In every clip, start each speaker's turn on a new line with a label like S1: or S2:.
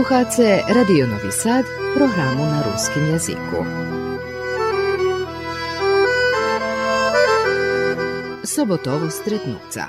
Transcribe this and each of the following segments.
S1: Slušate Radio Novi Sad, programu na ruskim jeziku. Sobotovo stretnuca.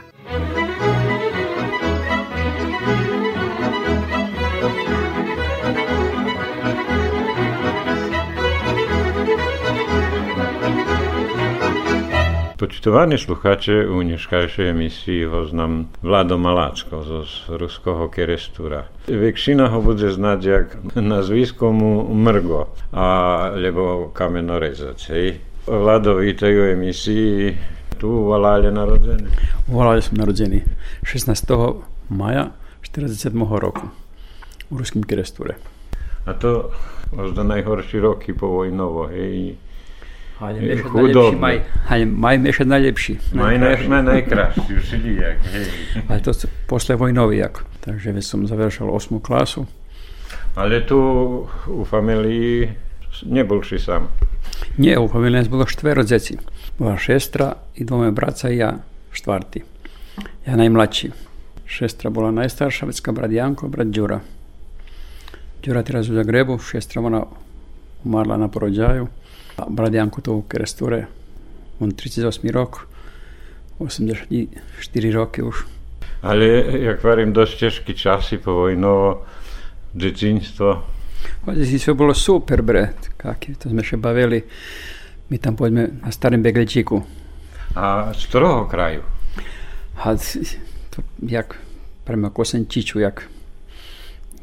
S2: Počitovaní sluchače, u dneškajšej emisii ho znam Vlado Malačko z ruského Kerestura. Väčšina ho bude znať jak nazviskomu Mrgo, alebo kamenorezac. Hej. Vlado, vítaj u emisiji. Tu u Valalje narodzeni?
S3: U Valalje som narodzeni 16. maja 47. roku u ruskim Keresture.
S2: A to možda najhorší roky po vojnovo, hej?
S3: Hajde miešať najlepší maj. Hajde maj miešať najlepší.
S2: Maj najkrajší, najkrajší, už jak, hej.
S3: Ale to posle vojnový ako. Takže som završil 8. klasu.
S2: Ale tu u familii nebol si sám.
S3: Nie, u familii nás bolo štvero deti. Bola šestra i dvome braca i ja, štvrtý. Ja najmladší. Šestra bola najstarša, vecka brat Janko, brat Đura. Đura teraz u Zagrebu, šestra ona umarla na porođaju. Brat Janko to u Keresture, on 38 rok, 84 roky už.
S2: Ale jak varím, dosť ťažký časy po vojnovo, džetínstvo.
S3: Džetínstvo bolo super, bre, kaký, to sme še bavili. My tam poďme na starém Begličíku.
S2: A z ktorého kraju?
S3: A to, jak, prema Kosenčiču, jak,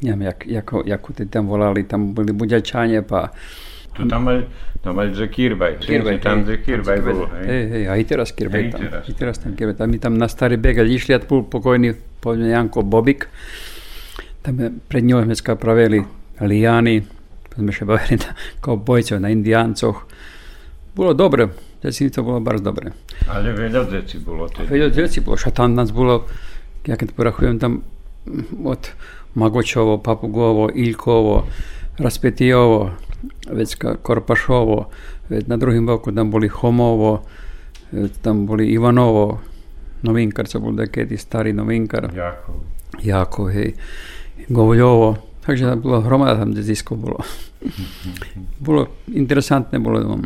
S3: neviem, jak, jako, jako tam volali, tam boli buďačanie, pa
S2: to tam mali, tam mali že Kirbaj. Kirbaj, tam, že Kirbaj bol.
S3: Hej, hej, aj teraz Kirbaj tam.
S2: teraz.
S3: Aj teraz tam Kirbaj. Tam, tam na starý beg išli a bol pokojný, povedzme, Janko Bobik. Tam pred ňou sme pravili liány, sme še bavili na kovbojcov, na indiáncoch. Bolo dobre, deci to bolo bardzo dobre.
S2: Ale veľa deci bolo. Tedy.
S3: Veľa deci bolo, še tam nás bolo, ja keď porachujem tam od Magočovo, Papugovo, Ilkovo, Vecka Korpašovo, na druhým boku tam boli Chomovo, tam boli Ivanovo, novinkar, co bol takedy starý novinkar.
S2: Jakov.
S3: Jakov, hej. Govľovo. Takže tam bolo hromada tam detisko bolo. bolo interesantné, bolo tam.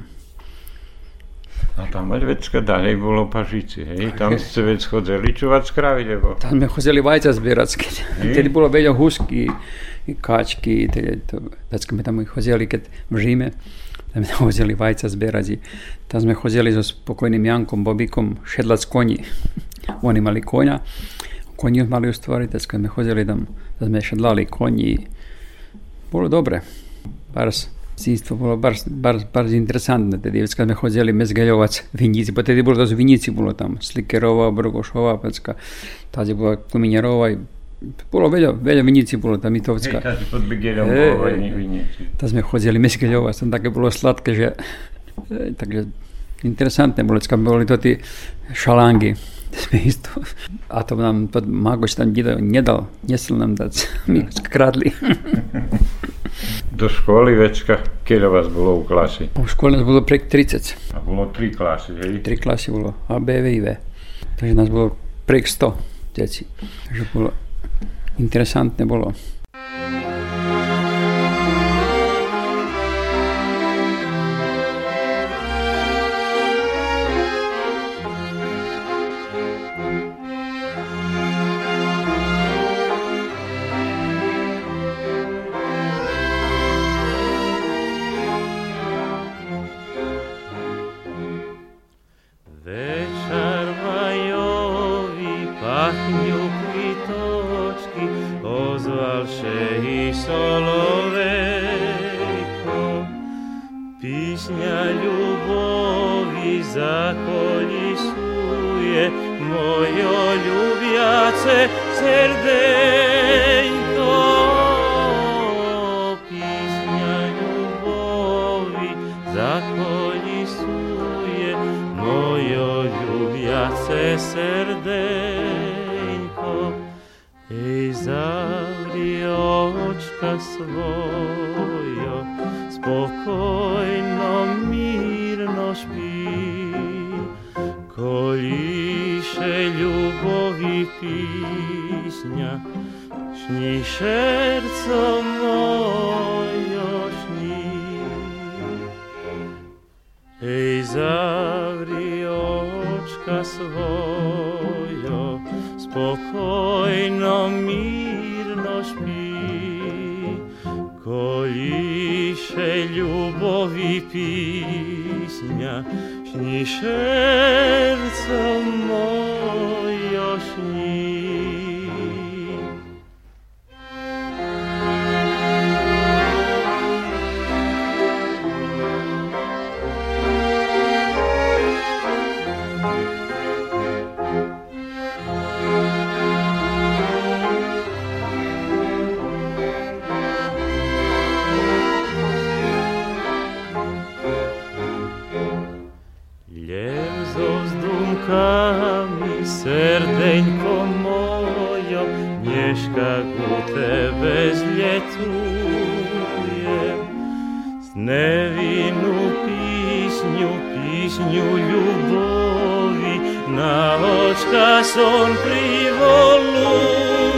S2: A tam vecka ďalej bolo Pažici, hej? Tam ste vec chodzeli čuvať skravy, lebo...
S3: Tam sme chodili vajca zbierať. Tedy bolo veľa husky, качки, tad smo tamo hodili kad vžime, da smo hodili vajca zberazi. Tad smo hodili s pokojnim Jankom Bobikom šedlac konji. Oni imali konja, konji imali u stvari, tad smo hodili tam, da smo šedlali konji. Bilo dobre. Bars sinstvo bilo bar, bar, bar interesantno. Tad je kad smo hodili mezgaljovac Vinjici, pa tad je bilo da su Vinjici bilo tam, Slikerova, Brgošova, pa tad je bila Kuminjerova i bolo veľa, veľa vinici bolo tam
S2: Hej, pod bolo vinici.
S3: Tam sme chodili mezgeľovať, tam také bolo sladké, že takže interesantné bolo, vždycky boli to tí šalángy. A to nám to Magoš tam nedal, nesel nám dať, my kradli.
S2: Do školy večka, keď vás bolo u klasy?
S3: V škole nás bolo prek 30.
S2: A bolo tri klasy, hej?
S3: Tri klasy bolo, A, B, V, I, V. Takže nás bolo prek 100 deti. Takže bolo interesantné bolo.
S4: serce псує, невинну пісню, пісню любові, на очка сон приволує.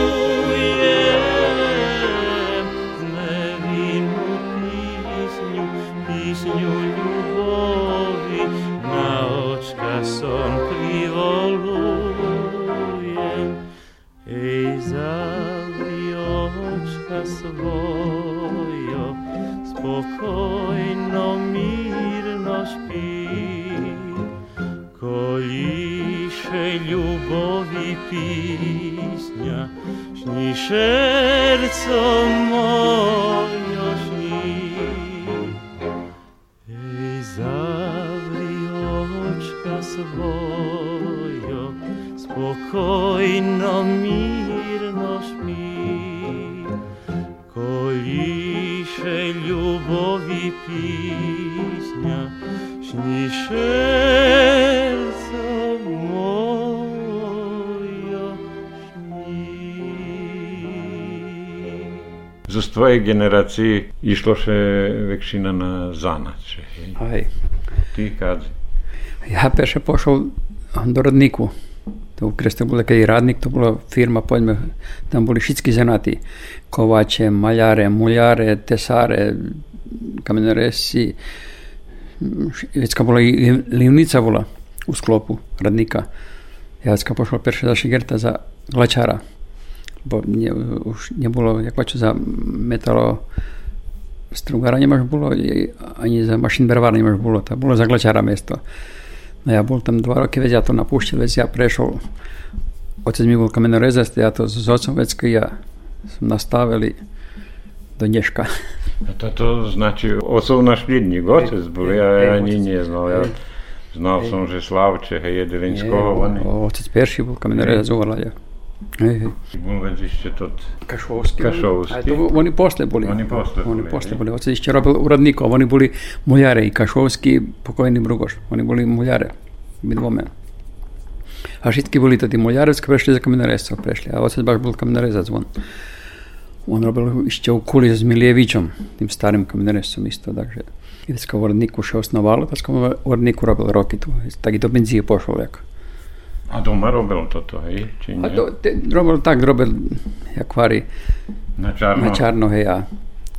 S4: 怎么？z
S2: tvoje generacije išlo še večina na
S3: zanač.
S2: Ti kazi.
S3: Ja, pa še pošel do rodniku. To, ker ste bili kaj radnik, to je bila firma, pojme, tam bili šitski zanati, kovače, maljare, muljare, tesare, kamenaresi. Večka bila livnica bila v sklopu radnika. Jaz sem pošel prvi za šigerta za glačara. Bo nie, už nebolo, jak pačo, za metalo strugara nemaš bolo, ani za mašinbervár nemaš bolo, to bolo za glačara miesto. No ja bol tam dva roky, veď ja to napúšťal, veď ja prešiel, otec mi bol kamenorezast, ja to s otcom vecky ja som nastavili do dneška.
S2: A toto znači otcov našledník, otec bol, ja, ja ani neznal. Ja znal som, že Slavče, hej, Jedelinského, on
S3: Otec perší bol kamenorezast u Orlaďa.
S2: Bomo išče tudi
S3: Kašovski.
S2: Kašovski.
S3: Ali, to, oni posle boli.
S2: Oni posle boli.
S3: Oni
S2: posle
S3: boli. Oci išče robil uradnikov, oni boli muljare i Kašovski, pokojni Brugoš. Oni boli muljare, mi dvome. A šitki boli tudi muljarevski, prešli za kamenarezca, prešli. A oci baš bol kamenarezac on. On robil išče okoli z Milijevičom, tim starim kamenarezcom isto, takže. Jaz kao uradniku še osnovalo, pa kao uradniku robil rokitu. Tako je do benzije pošlo, jako.
S2: A doma robil toto, hej? Či nie?
S3: A to, te, robil tak, robil, jak kvari,
S2: Na čarno?
S3: na čarno, hej, a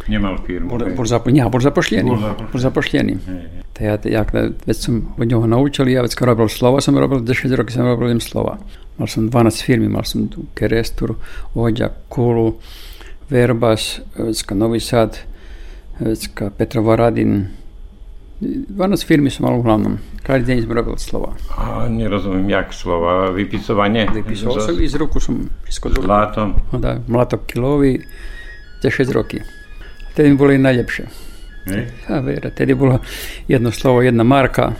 S2: Nemal firmu.
S3: Bol,
S2: hej?
S3: bol, zapo- nie, bol zapošljený.
S2: Bol zapošljený.
S3: Bol zapošljený.
S2: Hej, hej.
S3: To ja, sam od njega naučili, ja kad robil slova, sam robil 10 roky sam robil im slova. Mal sam 12 firmi, mal sam tu Kerestur, Ođa, Kulu, Verbas, već ka Novi Sad, već ka Petrovaradin. 12 firmi sam mal uglavnom. Každý deň som robil slova.
S2: A nerozumiem, jak slova. Vypisovanie?
S3: Vypisoval
S2: So-
S3: som i z ruku som všetko
S2: S
S3: dole.
S2: Zlatom.
S3: No da, mlatok kilovi, 10 roky. Vtedy mi boli najlepšie. A vera, tedy bolo jedno slovo, jedna marka.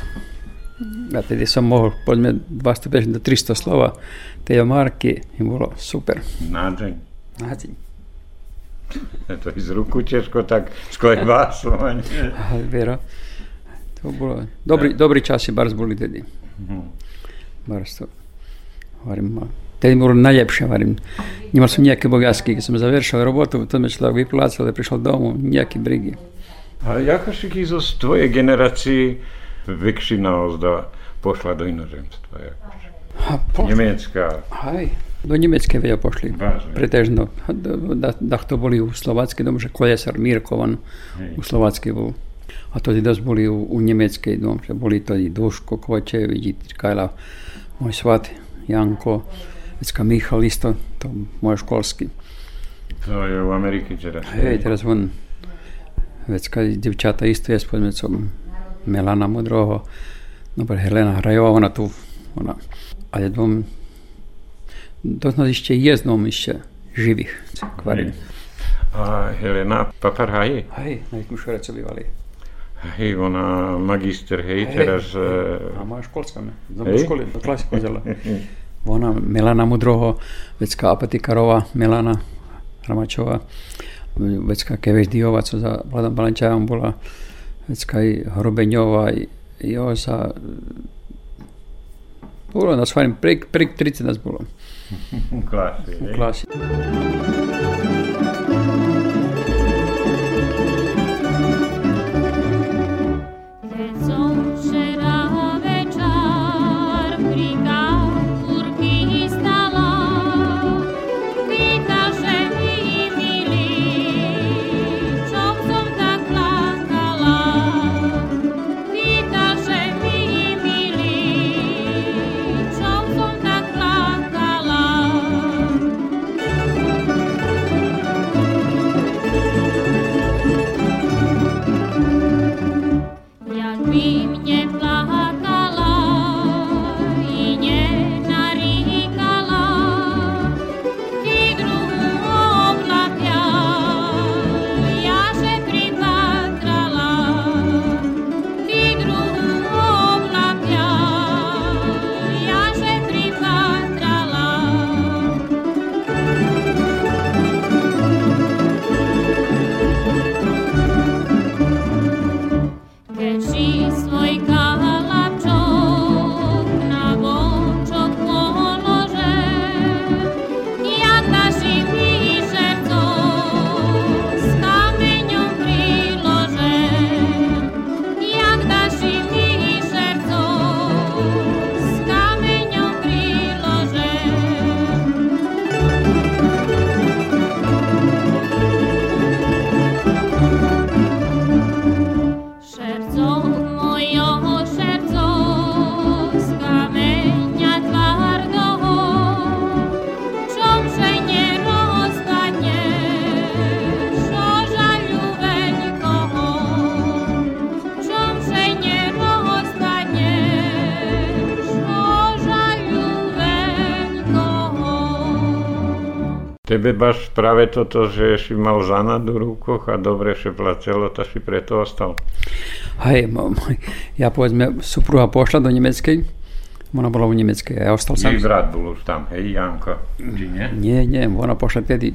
S3: A tedy som mohol, poďme 250 do 300 slova. Tie marky i bolo super.
S2: Nádej.
S3: Nádej.
S2: To i z ruku ťažko tak sklebá slova. nie?
S3: A vera, to bolo, dobrý, dobrý časy bars boli tedy.
S2: Mhm.
S3: Bars to, hovorím, ma- tedy bolo najlepšie, hovorím. Nemal som nejaké bogasky, keď som završil robotu, to mi človek vyplácal, prišiel domov, nejaké brigy.
S2: A jako všetky zo tvojej generácii väčšina ozda pošla do inozemstva? Jakože.
S3: Po,
S2: Nemecká,
S3: Hej, Do Nemeckej vedia pošli.
S2: Vážne?
S3: Pretežno. Da, da to boli u Slovackej dom, že Kolesar Mirkovan u Slovackej bol. A to dosť boli u, u Nemeckej dom, že boli to i Duško Kovačević, Kajla, môj svat, Janko, vecka Michal isto, to môj školský.
S2: To je v Amerike teraz.
S3: Hej, teraz on, vecka devčata isto je s podmecom Melana Modroho, dobre, Helena Hrajová, ona tu, ona, ale dvom, dosť nás ešte je dvom ešte živých, kvarim.
S2: A Helena Paparhaji?
S3: Hej, na Ikmu Šorecu bývali.
S2: Hej, ona magister, hej,
S3: Hej,
S2: teraz...
S3: A
S2: eh,
S3: moja školská, ne? Do
S2: Hej.
S3: školy, do klasy chodila. Ona, Milana Mudroho, vecka Apatikarová, Milana Ramačová, vecka Kevešdiová, co za Vladom Balenčavom bola, vecka i Hrobeňová, i Joza. Bolo nás fajn, prek, prek 30 nás bolo v
S2: hej.
S3: klasi.
S2: Tebe baš práve toto, že si mal zanad v rukoch a dobre še placelo, to si preto ostal.
S3: Hej, ja povedzme, supruha pošla do Nemeckej, ona bola u Nemeckej a ja ostal
S2: Jej
S3: sám.
S2: brat bol už tam, hej, Janko, či nie?
S3: Nie, nie, ona pošla tedy,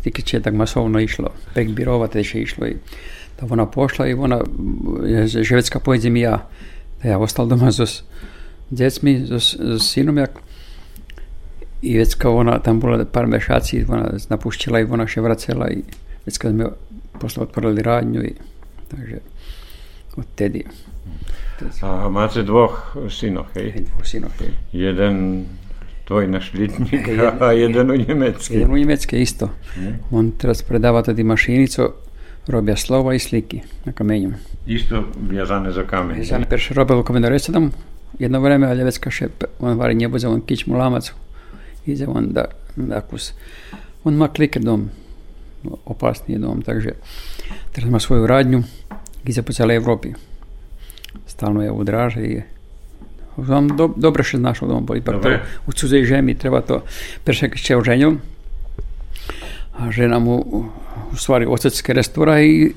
S3: keď je tak masovno išlo, pek birova tedy še išlo i to ona pošla i ona, vecka pojedem ja. Ja ostal doma so s decmi, so, s- so synom, jak I vecka ona, tam bila par mešaci, ona napuštila i ona še vracela i vecka sme posle otvorili radnju i takže od tedi.
S2: A imate dvoch synoch, hej?
S3: Dvoch synoch, hej.
S2: Jeden tvoj naš
S3: litnik,
S2: a jeden u Njemecki.
S3: Jedan u Njemecki, isto.
S2: Ne?
S3: On teraz predava tudi mašinico, robia slova i sliki na kamenju.
S2: Isto vjezane za kamen.
S3: Vjezane, perše robilo kamenoresadom, jedno vreme, ali vecka še, on vari njebu za on kić mu lamacu. Ide on da, da kus. On má kliker dom, opasný dom, takže teraz má svoju radnju, ide po celej Evropi. Stalno je u i on do, dobre še znašao dom, bo ipak to u cudzej žemi treba to, perše keď še oženil, a žena mu u stvari ocecké restora i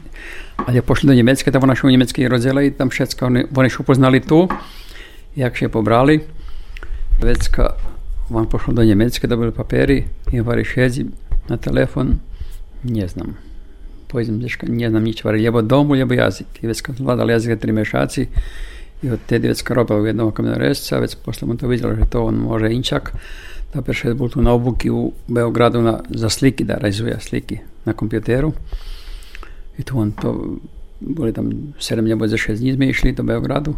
S3: ale pošli do Německa, tam ona še u Německej rodzela i tam všetko, oni, oni upoznali tu, jak še pobrali. Vecka, on pošel do Německa, dobili papiery i šedzi na telefon, ne znam. Dečka, ne znam nič, hovorí, lebo domu, lebo jazyk. I vecka zvládal jazyk tri mešaci i odtedy vecka robil u jednog kamenorezca, vec posle mu to vidjelo, že to on može inčak. Da perše bol tu na obuki u Beogradu na, za sliki, da rajzuje sliki na kompjuteru. I tu on to, boli tam 7 nebo za 6 dní sme išli do Beogradu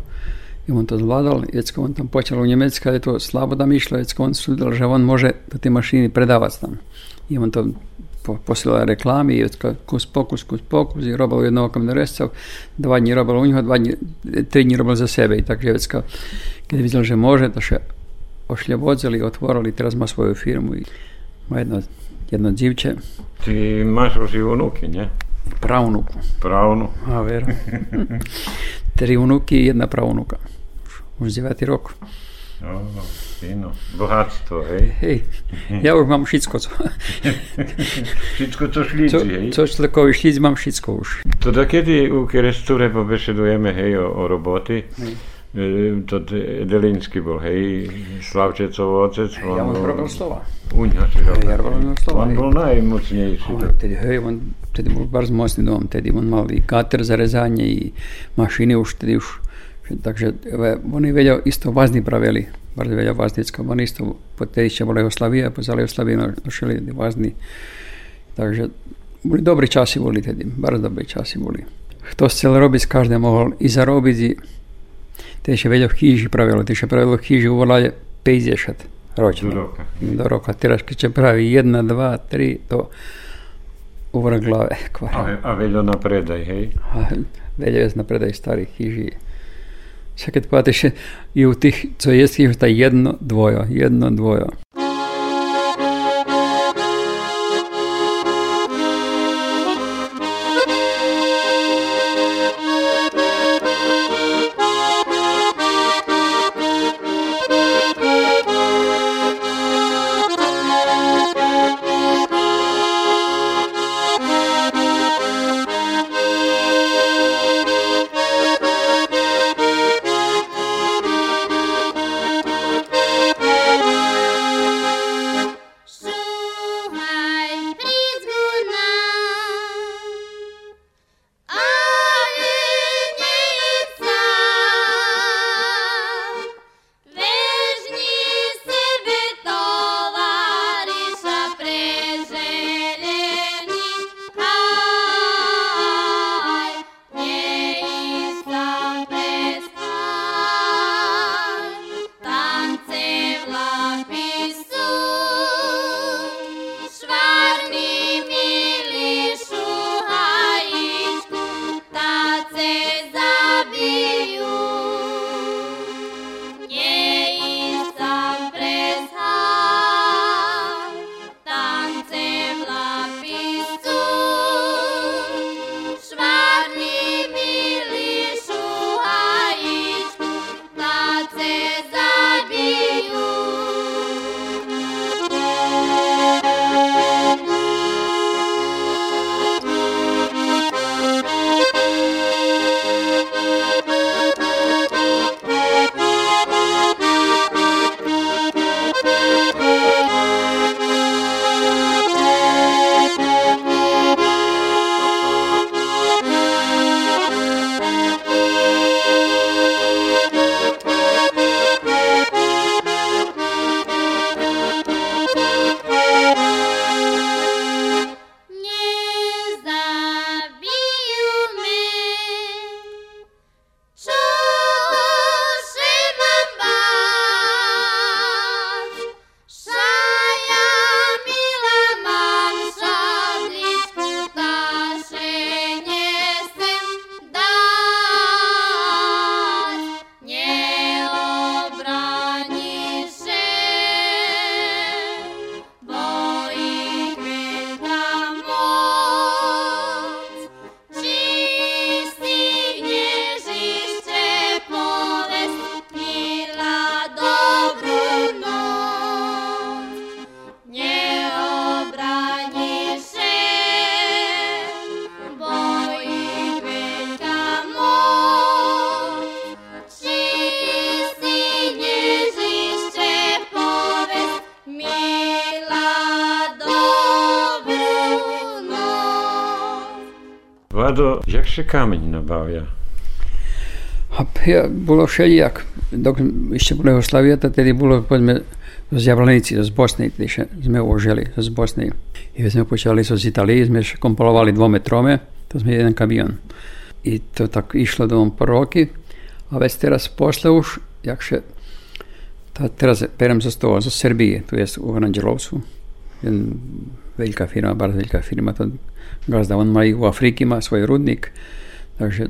S5: i on to zvladal, jecko on tam počelo u Njemecku, kada je to slabo da mišlo, jecko on sudjel, že on može da te mašini predavac tam. I on to po, poslala reklami, i kus pokus, kus pokus, i robalo jednog kamenoresca, dva dnji robalo u njega, dva dnji, tri dnji robalo za sebe. I tako je kada je vidjela, že može, da še ošljevodzili, otvorili, teraz ma svoju firmu i ma jedno, jedno dzivče.
S2: Ti imaš još i unuki, nje?
S5: Pravnuku.
S2: Pravnu.
S5: A, vero. Tri unuky i jedna pravunuka. Už 9 rok.
S2: O, fino. Bohatstvo, hej?
S5: Hej, ja už mám všetko, co,
S2: Všetko to
S5: co,
S2: šlíci, hej?
S5: co človekovi šlic, mám všetko už.
S2: Teda kedy u Kerestúre pobešedujeme, hej, o, o roboty, e, to Delinsky bol, hej, Slavčecov otec.
S5: Ja
S2: on
S5: mám
S2: bol-
S5: robil slova.
S2: U ňa si robil.
S5: Ja robil slova.
S2: On bol najmocnejší.
S5: On, tedy, hej, on, tedy bol bardzo mocný dom, tedy on mal i kater za rezanie, i mašiny už, tedy už, takže e, oni vedia, isto vazni pravili, bardzo vedia vaznicko, oni isto, tedy ešte bola Jugoslavia, po celej Jugoslavii nošili vazni, takže boli dobrí časy boli tedy, bardzo dobrí časy boli. Kto chcel robiť, každý mohol i zarobiť, te še vedno v hiši pravilo, te še pravilo v hiši uvolja 50 ročno.
S2: Do roka.
S5: Do roka. Tiraš, ki če pravi jedna, dva, tri, to uvr glave. Kvara.
S2: A, a veljo napredaj, hej?
S5: A, veljo je napredaj stari hiži. Čakaj, pa te še je v tih, co jesti, je ta jedno, dvojo, jedno, dvojo.
S2: Rado, jak się kamień nabawia?
S5: Ja, bilo šelijak, dok išće bilo Jugoslavije, tad je bilo podme z Javlanici, z Bosne, tudi še sme oželi, z Bosne. I sme počeli so z Italije, sme še kompolovali dvome trome, to sme jedan kamion. I to tako išlo do on proroki,
S3: a već teraz posle už, jak še, ta, teraz perem za sto, za Srbije, tu jest u Aranđelovcu, jedan velika firma, bar velika firma, tudi gazda, on ima u Afriki ima svoj rudnik, takže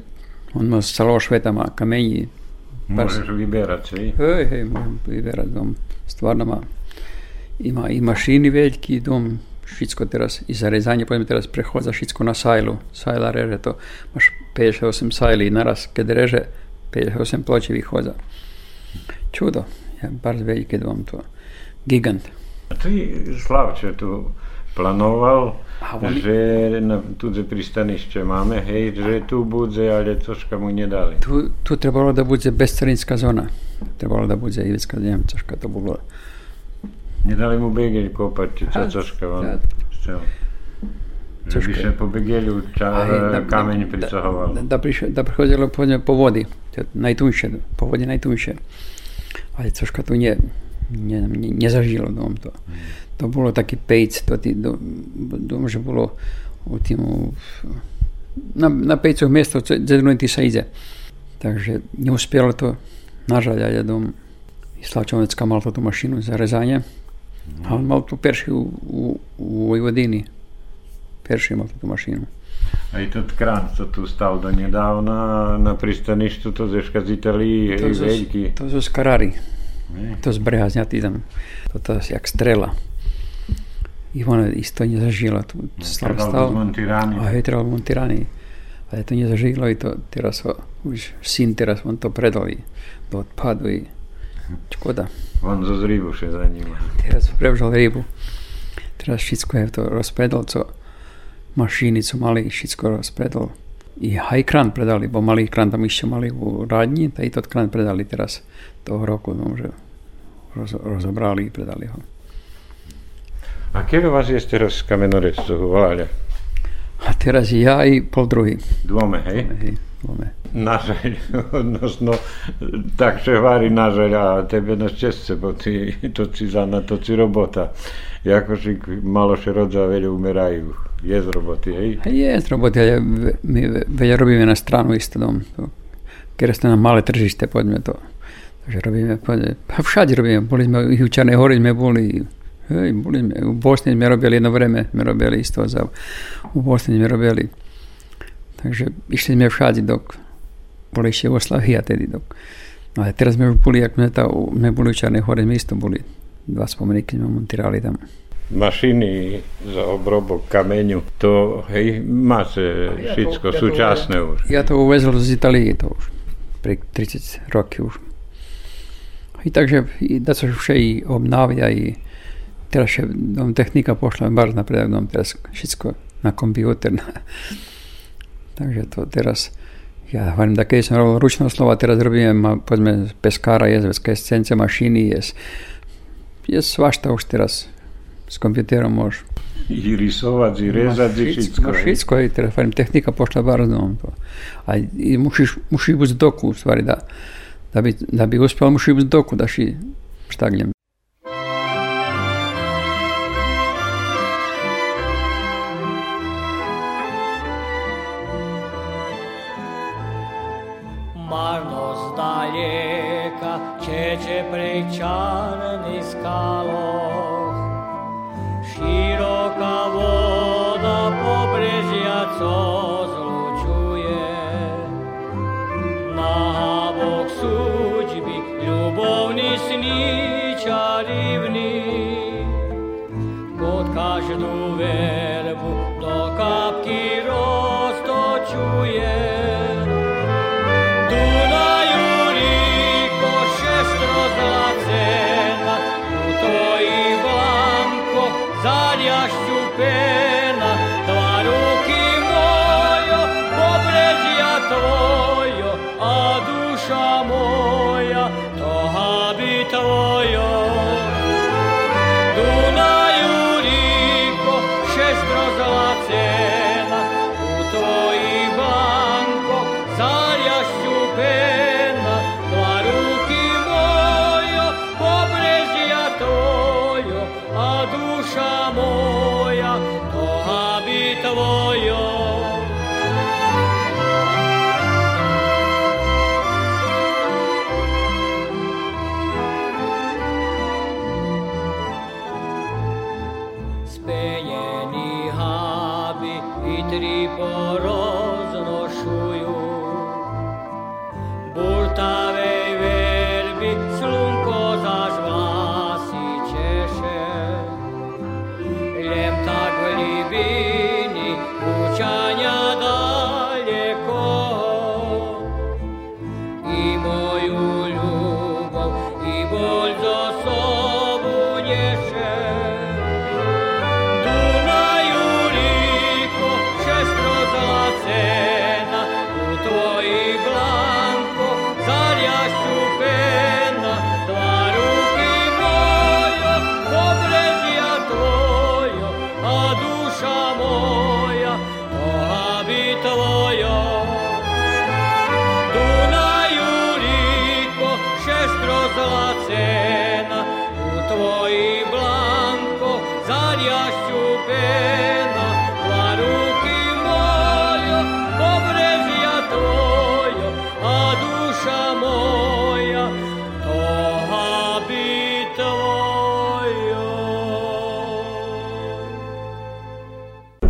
S3: on ima celo šveta, ima kamenji.
S2: Možeš vybirati, ej?
S3: Ej, ej, možem vybirati dom, stvarno ima. Ima i mašini veliki dom, šitsko teraz, i za rezanje pojem teraz prehod za šitsko na sajlu, sajla reže to, imaš 58 sajli naraz, kad reže 58 pločevih hoza. Čudo, je bar veliki dom to, gigant.
S2: A ti Slavče tu plánoval,
S3: oni-
S2: že na tudze pristanište máme, hej, že tu bude, ale troška mu nedali.
S3: Tu, tu trebalo da bude bezcarinska zona. Trebalo da bude ivecka Njemcaška, to bilo
S2: Nedali mu či
S3: A,
S2: co chcel. Že by
S3: Cožka.
S2: sa po begeľu ča,
S3: Aj, da-
S2: kameň
S3: da-
S2: prisahoval.
S3: Da, da, prišlo, da prichodilo po, po vodi, najtunšie, po vodi najtunšie. Ale cožka tu nie, nie, nie, nezažilo dom to. To bolo taký pejc, to ty, dom, dom, že bolo u tým, na, na pejcoch miesto, ti sa ide. Takže neuspelo to nažať, ale dom, Slavčovecka mal to tú mašinu za rezanie. A on mal tu perši u, u, u Vojvodini. Perši mal tú mašinu.
S2: Aj tot krán, co tu stal do nedávna na pristaništu, to zeška z Italii, hej,
S3: zo-
S2: veľký.
S3: to zo Skarary.
S2: Hej.
S3: To z breha zňatý tam. To je jak strela. I ona isto nezažila. Stal.
S2: z Montirány.
S3: A je trebal Montirani. Ale to nezažilo i to teraz ho, už syn teraz on to predal i do odpadu i škoda.
S2: On zo Zribuše za ním.
S3: Teraz prevzal rybu. Teraz všetko je to rozpredal, co mašiny, co mali, všetko rozpredal. I aj krán predali, bo malý krán tam ešte mali u radni, a i tot krán predali teraz toho roku, no, že roz, rozobrali i predali ho.
S2: A kedy vás je teraz z kamenorectvu voláľa?
S3: A teraz ja i pol druhý.
S2: Dvome, hej?
S3: Hej, máme.
S2: Nažeľ, odnosno, tak že hovorí nažeľ a tebe na šťastie, bo ty, to si za na to si robota. Jako si malo še rodza veľa umerajú. Je z roboty, hej?
S3: Je z roboty, ale my ve- veľa robíme na stranu isto dom. Keď ste na malé tržište, poďme to. Takže robíme, poďme, všade robíme. Boli sme i u Čarnej hori, sme boli, hej, boli u Bosni sme robili jedno vreme, sme robili isto za, u Bosni sme robili. Takže išli sme všade, dok boli ešte Jugoslavia tedy, dok. No ale teraz sme už boli, ak sme, ta, sme boli u Čarnej hori, sme isto boli. Dva spomenky sme montirali tam.
S2: Mašiny za obrobok kameňu, to, hej, máte všetko
S3: ja
S2: súčasné už.
S3: Ja to uvezol z Italii, to už pre 30 roky už. I takže i da sa vše i obnavia i Teraz się no, technika poszła bardzo napredek, no, teraz wszystko na komputer. Na... Także to teraz, ja velim, da kaj sem robil ručno slovo, teraz robiłem, powiedzmy, peskara jest, bez kescence maszyny jest. Jest svašta już teraz, z komputerem możesz.
S2: I rysować, i rezać, i wszystko.
S3: Wszystko, i teraz velim, technika poszła bardzo. No, a i musisz, musisz być z doku, stvari, da, da, bi, da bi uspjel, musisz być z doku, da si štagljem.
S6: original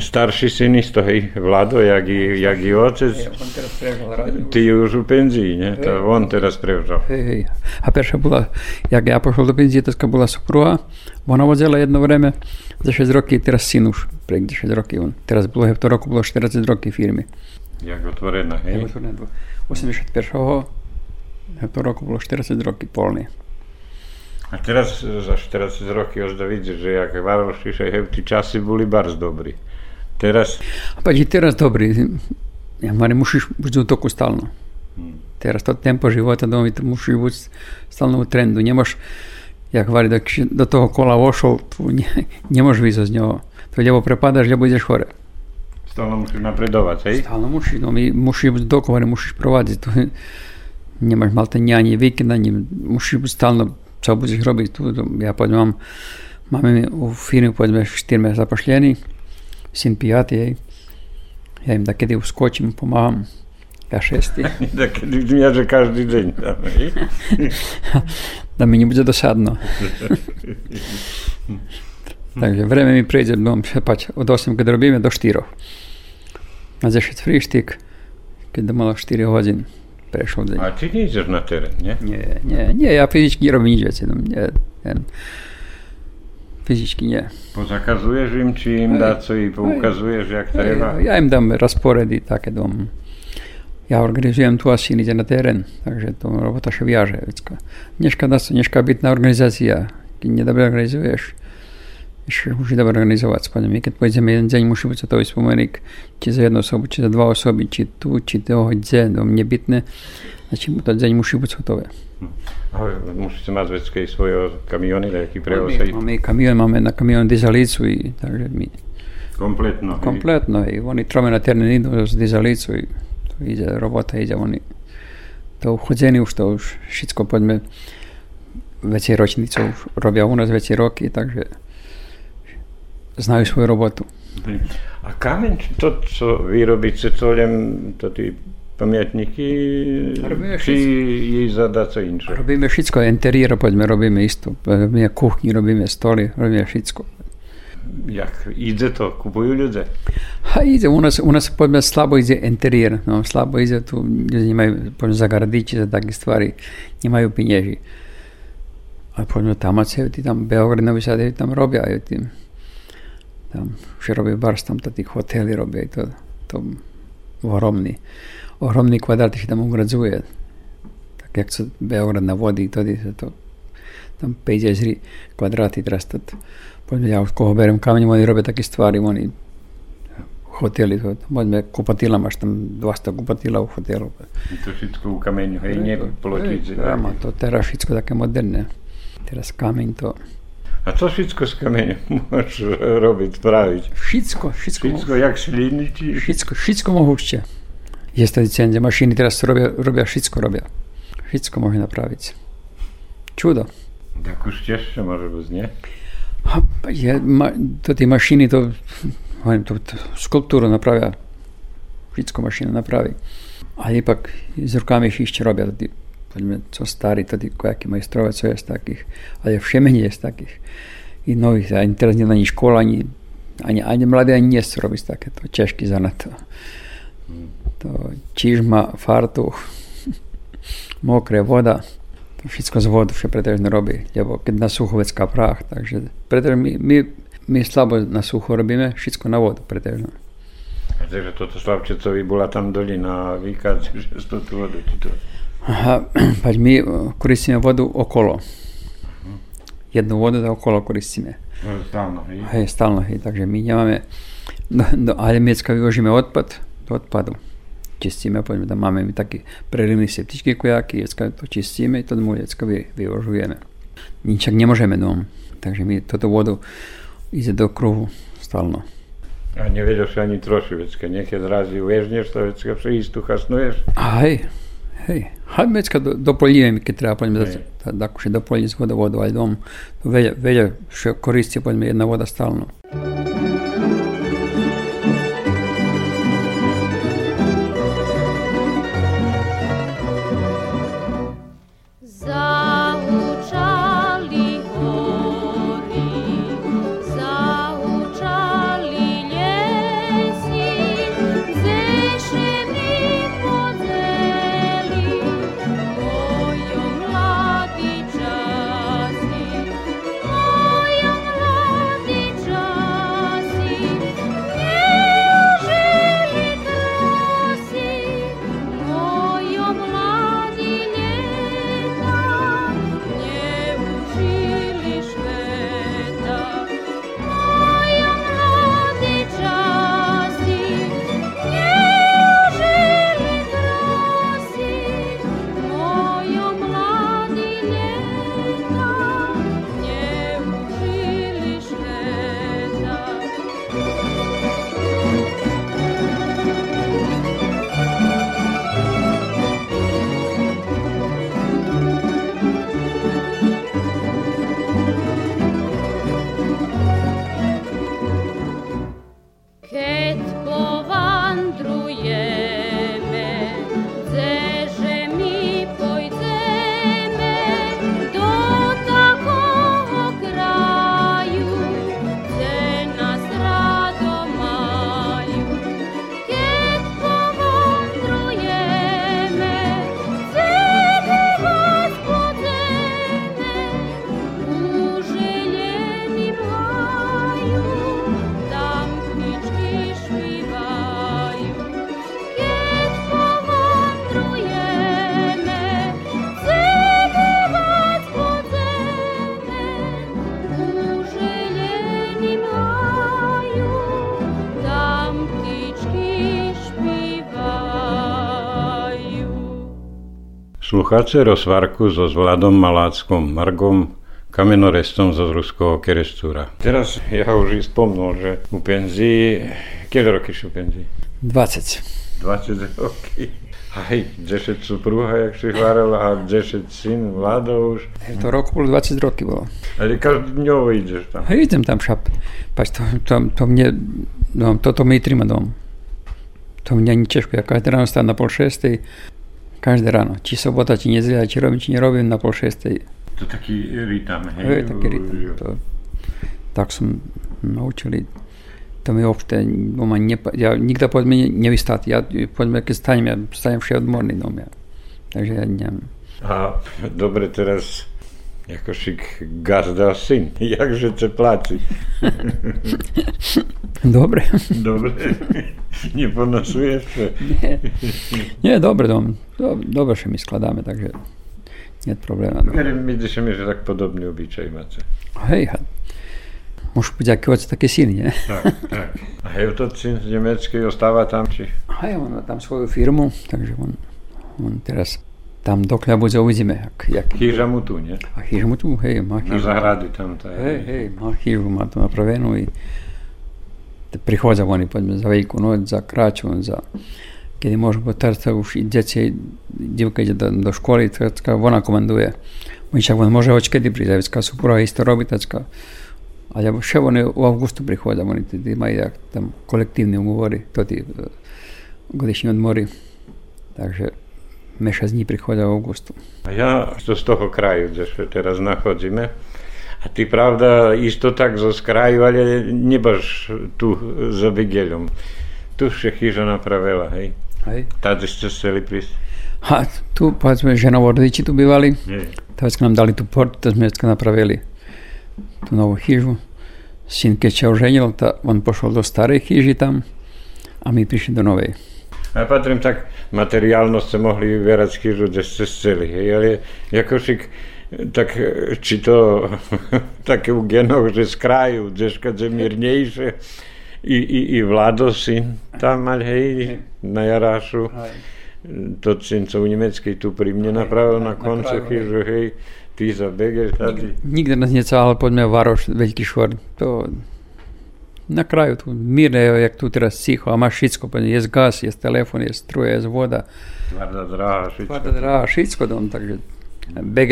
S2: Starší syn isto, hej, Vlado, jak i, jak i otec,
S3: On teraz prežal
S2: ty už u penzii, ne? To on teraz prevzal.
S3: Hej, hej. A perša bola, jak ja pošol do penzie, to bola supruha. Ona vozila jedno vreme za 6 roky, teraz syn už, pre 6 roky on. Teraz bolo, v to roku bolo 40 roky firmy.
S2: Jak otvorená, hej?
S3: 81. v to roku bolo 40 roky polný.
S2: A teraz za 40 roky už da že jak Varošiše, hej, tí časy boli barz dobrí. Teraz,
S3: pa i teraz dobri, ja ma ne musíš biti u toku stalno. Teraz to tempo života domi, musíš biti stalno u trendu. Nemaš, jak vari, dok do toho kola tu ne, ne možeš vyjsť z ňoho. To ľavo prepadaš, ľavo ideš hore.
S2: stále musíš napredovať, hej?
S3: Stalno musíš, no mi musíš byť dokovane, musíš provádziť. To nemaš mal ten ani víkend, ani musíš byť stalno, čo budeš robiť tu. Ja poďme, mám, máme u firme, poďme, štyrme zapošljení, syn pijatý, hej. Ja im takedy uskočím, pomáham. Ja šestý.
S2: Tak ja, že každý deň tam, hej?
S3: da mi nebude dosadno. Takže vreme mi prejde, budem šepať od 8, keď robíme, do 4. Na 10 frištik, keď to malo 4 hodín, prešiel deň.
S2: A ty nejdeš na terén, nie?
S3: Nie, nie, nie, ja fyzicky nerobím nič veci. No, nie, nie. Fyzicky nie.
S2: Pozakazuješ im, či im
S3: Hej.
S2: dá co i poukazuješ, jak treba?
S3: Ja im dám rasporedy také dom. Ja organizujem tu asi ide na terén, takže to robota sa viaže. Vecko. Dneška dá sa dneška bytná organizácia. Keď nedobre organizuješ, ešte musí dobre organizovať. Spadne. My keď pôjdeme jeden deň, musí byť to spomenik, či za jednu osobu, či za dva osoby, či tu, či toho kde, dom nebytné. Znači, to deň musí byť hotové.
S2: Ale musíte mať vždycky svoje kamiony, nejaký prevoz?
S3: Máme kamion, máme na kamion dizalicu, i, takže my
S2: Kompletno?
S3: Kompletno i oni trome na teren idu s dizalicu i to ide robota, ide oni to uchodzeni už to už všetko poďme veci ročnice už robia u nás veci roky, takže znajú svoju robotu.
S2: A kameň, či to, co vy robíte, to len to tí pamiatníky,
S3: Robíme
S2: či jej zadá co inšie?
S3: Robíme všetko, interiér poďme, robíme isto. Robíme kuchni, robíme stoly, robíme všetko.
S2: Jak ide to, kupujú ľudia?
S3: A ide, u nás, u nás poďme slabo ide interiér, no slabo ide tu, ľudia nemajú, poďme za gardiči, za také stvari, nemajú peniazy. A poďme tam, a tí tam Beogrinovi sa tam robia, aj tým, tam, že robia bars, tam to tí hotely robia, to, to ohromný, ohromný kvadrát, že tam ugradzuje. Tak jak sa Beograd na vody, to, to, tam 50 kvadráty teraz to, poďme, ja od koho berem kameň, oni robia také stvari, oni hotely, to, poďme kupatila, máš tam 200 kupatila u hotelu.
S2: To všetko u kameňu, hej, nie
S3: má to teraz všetko také moderné. Teraz kameň to,
S2: A co všetko z kameňa môžeš robiť, spraviť?
S3: všetko, všetko,
S2: Všetko, jak šliny, či...
S3: všetko, všetko mohušte. Je to licencie, mašiny teraz robia, robia všetko robia. Všetko môže napraviť. Čudo.
S2: Tak už tiež môže byť, nie?
S3: A je, ma, to tie mašiny, to, hovorím, to, to skulptúru napravia. Všetko mašina napraví. A ipak s rukami ešte robia. Tí, poďme, co starí, to tí kojaky majstrové, co je z takých. Ale všemene je z takých. I nových, ani teraz nie ani škola, ani Ani, ani mladí ani nie chcú robiť takéto češky za na to. To čižma, fartuch, mokré voda, to všetko z vodu všetko pretože robí, lebo keď na sucho vecká prach, takže pretože my, my, my slabo na sucho robíme, všetko na vodu pretože.
S2: Takže toto Slavčecovi bola tam dolina a vykáč, že z tú vodu. Či to...
S3: Aha, pač my eh, koristíme vodu okolo. Jednu vodu da okolo koristíme.
S2: No, Stálno, hej?
S3: Hej, stalno, hej, takže my nemáme, do, do Alemecka vyvožíme odpad, do odpadu. Čistíme, poďme, tam máme my taký prelivný septičky kojaky, vecka to čistíme, to domů vecka vy, vyvožujeme. Ničak nemôžeme dom, takže my toto vodu ide do kruhu stalno.
S2: A nevedeš ani troši, vecka, niekedy zrazu vežneš to, vecka, prístu chasnuješ.
S3: A hej, hej, hajme vecka do, dopoliveme, keď treba, poďme,
S2: Hej.
S3: da, da, akože dopoliť z vodovodu, aj dom, to vedia, vedia, že koristie, poďme, jedna voda stalno.
S5: Zaučali
S2: Slucháce rozvarku so Vladom Maláckom Margom kamenorestom zo ruského kerestúra. Teraz ja už spomnul, že u penzii, keľo roky sú u penzii?
S3: 20.
S2: 20 roky. Aj, 10 supruha, jak si hovoril, a 10 syn, Vlado už.
S3: To roku bolo 20 roky bolo.
S2: Ale každodňovo ideš tam.
S3: Hej, idem tam šap. Pač to, to, to mne, no, toto mi trima dom. To mňa ani ťažko. Ja každé ráno stávam na pol šestej, každé ráno. Či sobota, či nedeľa, či robím, či nerobím na pol šestej.
S2: To taký rytam, hej?
S3: Hej, taký rytm. To, tak som naučili. To mi obšte doma nepa, ja nikda poďme ne- nevystať. Ja poďme, keď stanem, ja stanem všet odmorný dom. Ja. Takže ja neviem.
S2: A dobre, teraz jako šik gazda syn, jakže te placi.
S3: Dobre.
S2: Dobre, neponosuješ sa.
S3: Nie, nie dobre dom. Do, dobre, že my skladáme, takže nie je probléma. No.
S2: Verím, vidíš mi, že tak podobný obyčaj máte.
S3: Hej, ha. Môžu byť aký otec, taký syn, nie?
S2: Tak, tak. A hej, to syn z Nemeckej ostáva tam, či?
S3: Hej, on má tam svoju firmu, takže on, on teraz tam dokler bo zauzimek. Jak...
S2: Hiža mu tu, nie?
S3: A hiža mu tu, hej, ima
S2: hižo.
S3: Na
S2: zahradi tam. Ta je.
S3: Hej, hej, ima hižo, ima to napravljeno in prihoda oni pa za veliko noč, za kraću, za... Kiedy może, bo teraz już dzieci, dziewka idzie do, do szkoły, tacka, ona komanduje. Mówi się, on może choć kiedy przyjdzie, więc supura jest to robi, tacka. A ja się oni w augustu przychodzą, oni wtedy mają jak tam kolektywne umowy, to ty, eh, gdy się odmori. Także mešac dní prichádza v augustu.
S2: Ja to z toho kraju, kde sa teraz nachodzíme, A ty pravda isto tak zo skraju, ale nebaš tu za Bigeľom. Tu še chyža napravila, hej.
S3: Hej.
S2: Tady ste chceli prísť.
S3: A tu, povedzme, ženovo rodiči tu bývali,
S2: Hej.
S3: to vždycky nám dali tú portu, to sme napravili tú novú chyžu. Syn, keď sa oženil, ta, on pošol do starej chyži tam a my prišli do novej.
S2: A patrím tak, materiálno ste mohli vyberať chyžu, kde ste chceli, hej, ale Jakošik, tak či to také u genoch, že z kraju, deška, že mirnejšie, i, i, i Vlado syn tam mal, hej, na Jarášu. To syn, co u Nemeckej tu pri mne napravil na koncu
S3: napravil,
S2: chyžu, hej, ty za Beger tady.
S3: Nikde nás necahal, poďme Varoš, veľký švor. To na kraju tu mirne, jak tu teraz siho, a imaš šitsko, pa je gas, je telefon, je struja, je voda.
S2: Tvarda drava, šitsko.
S3: Tvarda drava, šitsko dom,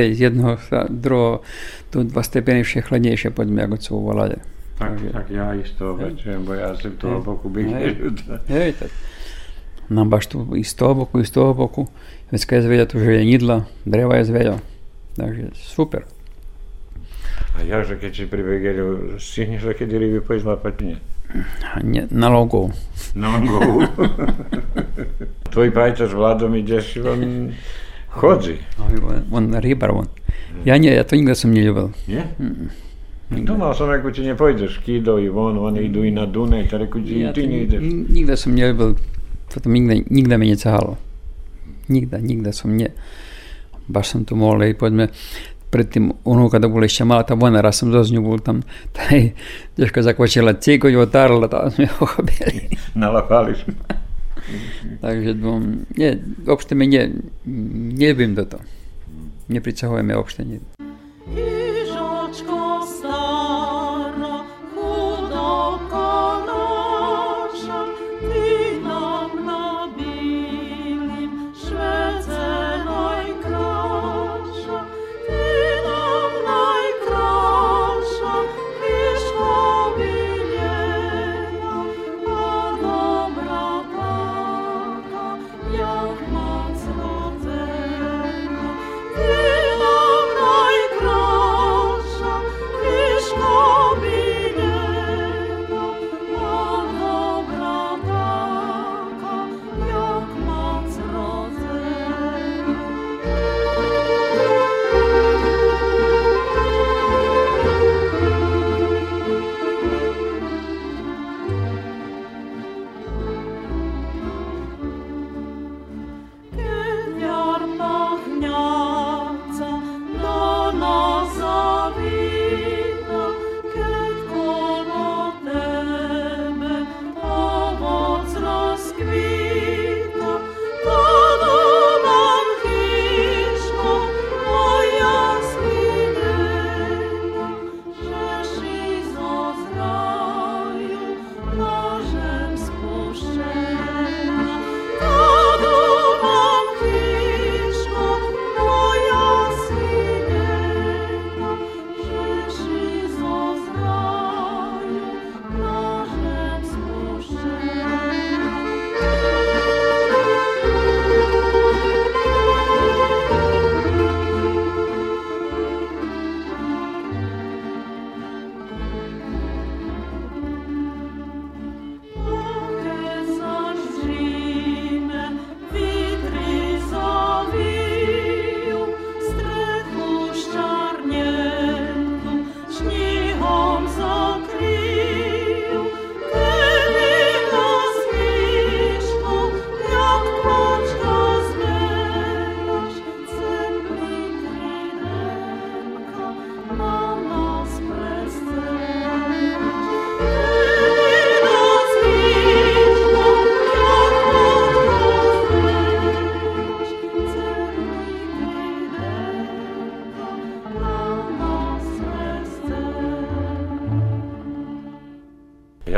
S3: iz jednog jedno, drugo, tu dva stepeniše hladnejše pod mjagocu u volade.
S2: Tak, tak ja isto obećujem, bo ja sam
S3: tu
S2: oboku
S3: begelju. Vidite, nam baš tu isto oboku, isto oboku, već kaj je zvelja tu željenidla, dreva je zvelja, takže super.
S2: A ja, že keď si pri Begeru, stihneš sa kedy ryby pojsť lapať, nie?
S3: A Nie, na logov.
S2: Na Mongovu. Tvoj pajtač Vladom ideš, on chodzi.
S3: On, on rybar, on. Ja nie, ja to nikdy som neľúbil.
S2: Nie? Думал som, ako ti nepôjdeš, Kido i von, oni idú i na Dunaj, tak ako ti
S3: Ja
S2: ty
S3: to
S2: nejdeš.
S3: ni- nikdy som neľúbil, potom nikdy, nikdy mi necahalo. Nikdy, nikdy som ne. Baš som tu mohol, hej, poďme, predtým onúka to bola ešte malá, tá vojna, raz som ňu bol tam, je, ťažko zakočila cíkoť, otárla, tam sme ho chopili.
S2: Nalapali.
S3: Takže dvom, nie, obšte mi ne, nevím do to. Nepricahujeme obšte nie.
S5: Jak mac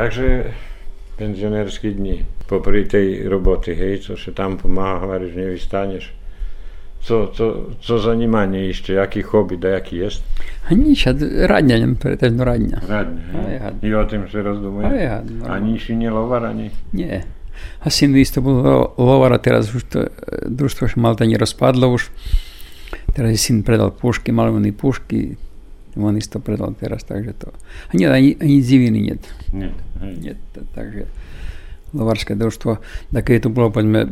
S2: Jakže penzionerské dni, popri tej roboty, hej, co sa tam pomáha, hovoríš, nevystaneš. Co, co, co zanímanie ešte, jaký hobby, da jaký jest?
S3: A nič, a radňa, nem, pretežno radňa. Had.
S2: I o tým sa rozdumuje?
S3: Aj, had, normálne.
S2: Ani si nie lovar, ani...
S3: Nie. A syn isto bol lo- lovar a teraz už to e, družstvo už Malta nerozpadlo už. Teraz syn predal pušky, malované pušky, on isto predal teraz, takže to... A nie, ani, ani ziviny nie.
S2: Nie, hej.
S3: nie takže lovarské družstvo, da keď to bolo, povedzme,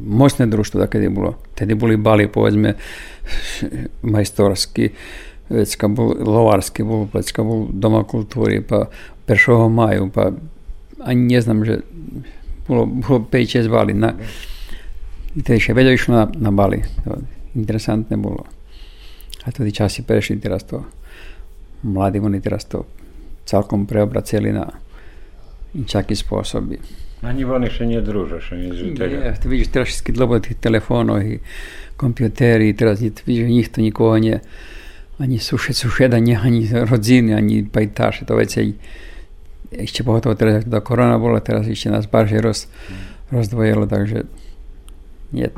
S3: moćné družstvo, da keď je bolo, tedy boli bali, povedzme, majstorský, vecka bol lovarský, bol, vecka bol doma kultúry, pa 1. maju, pa ani neznám, že bolo, bolo 5-6 bali. Na, tedy še vedel išlo na, na bali. To interesantné bolo. A tedy časy prešli, teraz to mladí oni teraz to celkom preobraceli na čaký spôsoby.
S2: Ani oni še nie družia, še nie
S3: ty vidíš, teraz všetky dlho tých telefónov i kompjutéry, teraz vidíš, nikto nikoho nie, ani sušet, sušeda, nie, ani rodziny, ani pajtáše, to veci ešte pohotovo teraz, ako korona bola, teraz ešte nás barže roz, rozdvojilo, takže nie.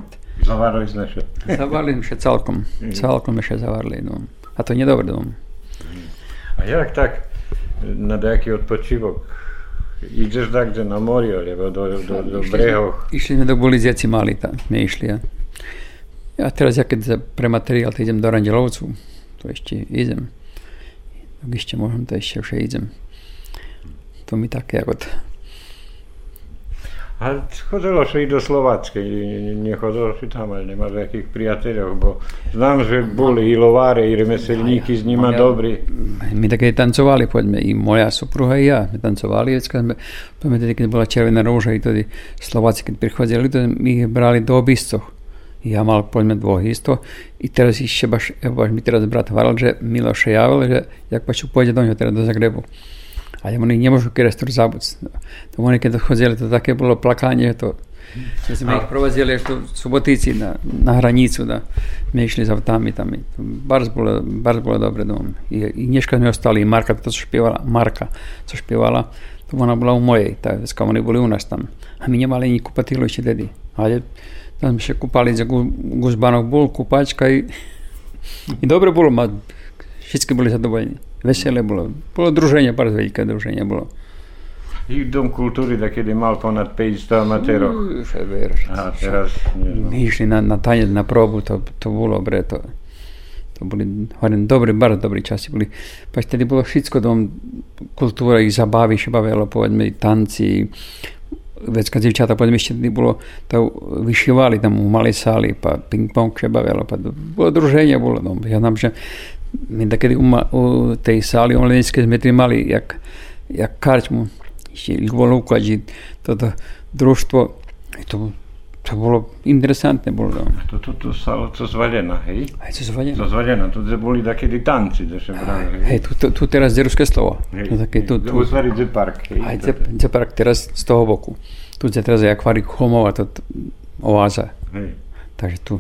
S2: Zavarli sme še.
S3: Zavarli sme celkom, celkom ešte zavarli. No. A to je dobré. No.
S2: A jak tak na nejaký odpočívok? Ideš tak, kde na mori, alebo do, do, do brehov?
S3: Išli sme do Buliziaci mali, tam sme išli. A, a teraz ja keď pre materiál idem do Randelovcu, to ešte idem. Tak ešte môžem, to ešte už idem. To mi také ako...
S2: A chodilo še i do Slovackej, nechodilo si tam, ale nemáš nejakých priateľov, bo znam, že boli i lováre, i remeselníky s nima dobrí.
S3: My také tancovali, poďme, i moja supruha i ja, my tancovali, vecka tedy, keď bola Červená rúža, i tedy Slováci, keď prichádzali, to my ich brali do obistoch. Ja mal, poďme, dvoch isto. I teraz ešte baš, baš mi teraz brat hovoril, že Miloš javil, že jak pač pôjde do ňoho, teda do Zagrebu. Ale oni nemôžu kerestor zabuť. To oni keď chodili, to také bolo plakanie, to že sme ich provozili až do Subotici na, na hranicu, da sme išli za autami tam. Bardzo bolo, bardzo bolo dobre dom. I, I dneška sme ostali, Marka, to co špievala, Marka, co špievala, to ona bola u mojej, tak dneska oni boli u nás tam. A my nemali ani kupatilu ešte tedy. Ale tam sme še kúpali za gu- bol, kúpačka i, i dobre bolo, ma, všetci boli zadovoljení. Veselé bolo. Bolo druženie, bardzo veľké druženie bolo.
S2: I Dom kultúry, da kedy mal ponad 500 amatérov. A teraz, no.
S3: My išli na, na tanec, na probu, to, to bolo dobre, to, to boli, hovorím, dobré, bardzo dobrý časy boli. Pač tedy bolo všetko dom, kultúra, i zabavy, še bavilo, povedzme, tanci, vecka dziewczata, potem jeszcze nie było, to wysiłali tam u małej sali, pa ping-pong się bawiło, pa było drużenie, było, no, ja nam, że my takedy u, u tej sály omledenecké sme tým mali, jak, jak karčmu, ešte ľubolovka, toto družstvo, to, to bolo interesantné. Bolo
S2: to. Toto to sálo, co zvadená, hej?
S3: Aj co zvadená.
S2: Co zvadená, tu boli takedy tanci, to sa brali.
S3: Hej, tu, tu, tu teraz je ruské slovo.
S2: Hej,
S3: to také, tu, tu,
S2: uzvali dzepark, hej.
S3: Aj dzepark teraz z toho boku. Tu je teraz je akvárik Homova, to oáza.
S2: Hej.
S3: Takže tu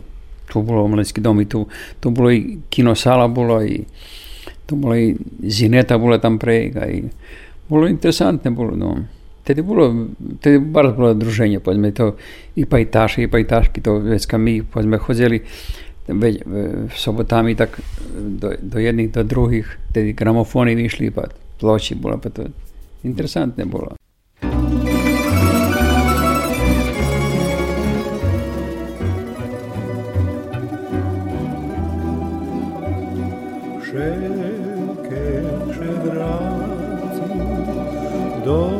S3: tu bylo omlecký dom, i tu, tu bylo i kinosala, bylo i, tu bylo i Zineta, byla tam prejka. I, bylo interesantne, bilo, no. Tedy bilo, tedy baš bilo druženje, pozme, to i pajtaši, i pajtaški, to već kad mi, pozme, hodili, već, e, sobotami tak do, do jednih, do drugih, tedy gramofoni išli, pa ploči bilo, pa to
S7: interesantne bilo. Do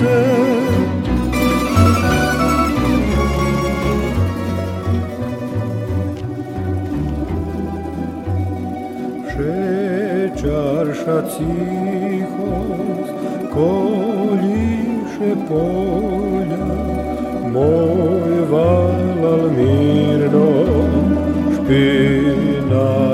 S7: suze Šećarša cihos koliše polja Moj valal mirno špina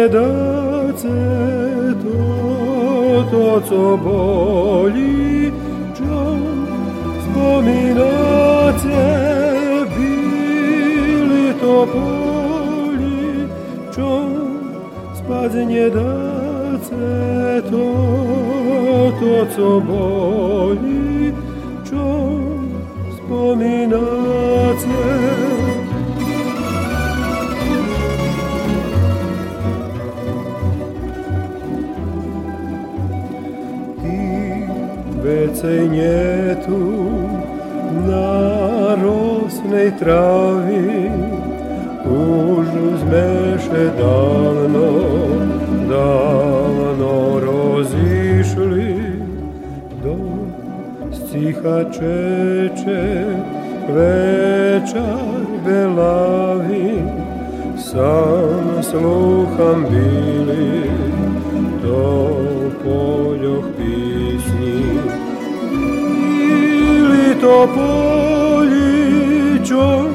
S7: spať nedáce to, to, co boli, čom spomínate, bíli topoli, čom spať nedáce to, to, zelenej travi Užu zmeše davno, davno rozišli Do stiha čeče večer belavi Sam sluham bili do poljoh pisni Ili to poljoh čoj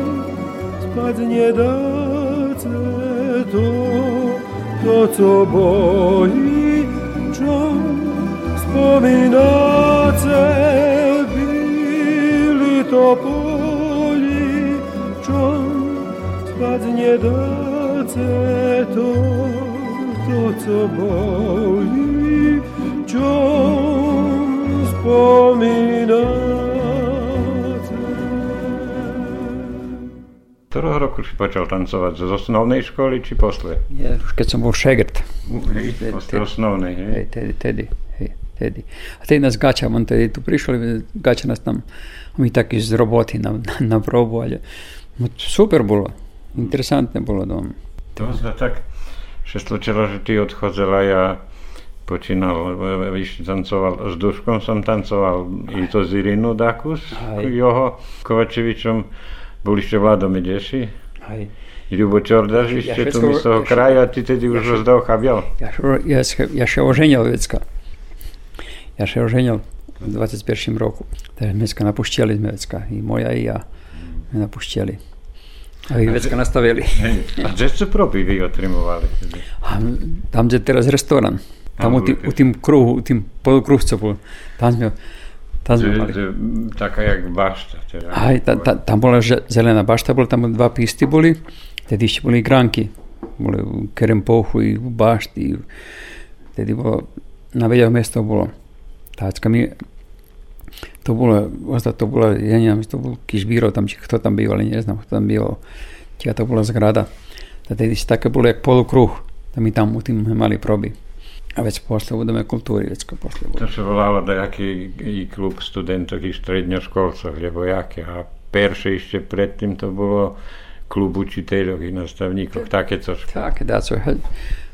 S7: spadnje daceto, to co boli čoj spominace, bili to poli čoj spadnje daceto, to co boli čoj spominace.
S2: Ktorého roku si počal tancovať? Z osnovnej školy či posle?
S3: Nie, už keď som bol šegrt.
S2: Posle osnovnej, hej?
S3: Hej, tedy, tedy, hej, tedy. A tedy nás Gača, on tedy tu prišli, Gača nás tam, my takí z roboty na, na, na probu, ale no, super bolo, interesantné bolo doma.
S2: To sa tak slučilo, že ty odchodzel a ja počínal, víš, tancoval, s Duškom som tancoval i to z Irinu Dakus,
S3: Aj.
S2: Joho Kovačevičom, boli ešte Vlado Medeši,
S3: Hej.
S2: Ljubo Čordaš,
S3: Ja
S2: ešte tu z toho
S3: ja
S2: kraja, a ty tedy už.
S3: Ja, šo- ja, še oženil vecka. Ja še oženil v 21. roku. Takže dneska napušťali sme vecka. I moja, i ja. My napušťali. A vy vecka nastavili.
S2: A kde ste proby vy otrimovali?
S3: A tam, kde teraz restaurant. Tam u, tým,
S2: ok.
S3: u tým kruhu, u tým polokruh, co bol. Tam sme, tam sme
S2: Že-
S3: mali.
S2: že Taká jak bašta. Teda.
S3: Aj, ta, ta, tam bola zelená bašta, bol tam dva písty boli, tedy ešte boli gránky. Boli u Kerempochu i u bašty. Tedy bolo, na veďach mesto bolo. Tácka mi, to bolo, osta to bolo, ja neviem, to bol Kišbírov tam, či kto tam býval, neznám, kto tam býval. Tia to bola zgrada. Tedy také bolo jak polokruh. To my tam u tým mali proby. A vec posle budeme kultúry, vecko posle
S2: To
S3: bude.
S2: sa volalo nejaký i klub studentok i stredňoškolcov, alebo jaké. A perše ešte predtým to bolo klub učiteľov i nastavníkov, také to.
S3: Tak, dá co.